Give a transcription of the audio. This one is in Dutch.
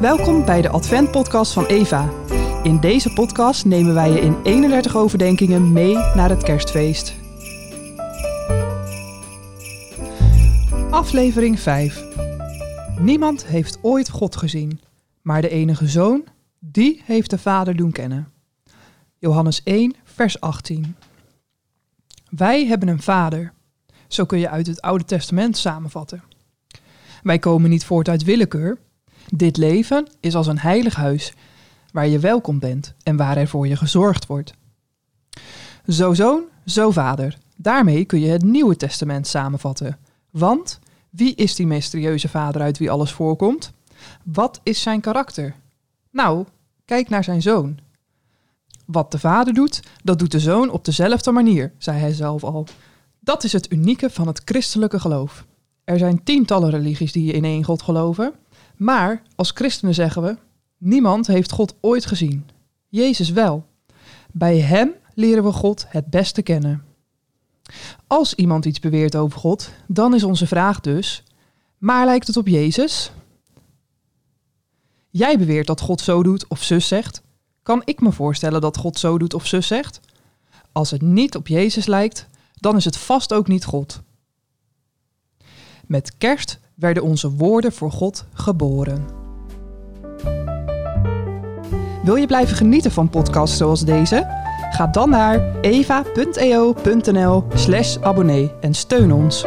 Welkom bij de Advent-podcast van Eva. In deze podcast nemen wij je in 31 overdenkingen mee naar het kerstfeest. Aflevering 5. Niemand heeft ooit God gezien, maar de enige zoon, die heeft de Vader doen kennen. Johannes 1, vers 18. Wij hebben een Vader. Zo kun je uit het Oude Testament samenvatten. Wij komen niet voort uit willekeur. Dit leven is als een heilig huis, waar je welkom bent en waar er voor je gezorgd wordt. Zo zoon, zo vader. Daarmee kun je het Nieuwe Testament samenvatten. Want wie is die mysterieuze vader uit wie alles voorkomt? Wat is zijn karakter? Nou, kijk naar zijn zoon. Wat de vader doet, dat doet de zoon op dezelfde manier, zei hij zelf al. Dat is het unieke van het christelijke geloof. Er zijn tientallen religies die in één God geloven, maar als christenen zeggen we: niemand heeft God ooit gezien. Jezus wel. Bij Hem leren we God het beste kennen. Als iemand iets beweert over God, dan is onze vraag dus: maar lijkt het op Jezus? Jij beweert dat God zo doet of zus zegt. Kan ik me voorstellen dat God zo doet of zus zegt? Als het niet op Jezus lijkt, dan is het vast ook niet God. Met kerst werden onze woorden voor God geboren. Wil je blijven genieten van podcasts zoals deze? Ga dan naar eva.eo.nl/abonnee en steun ons.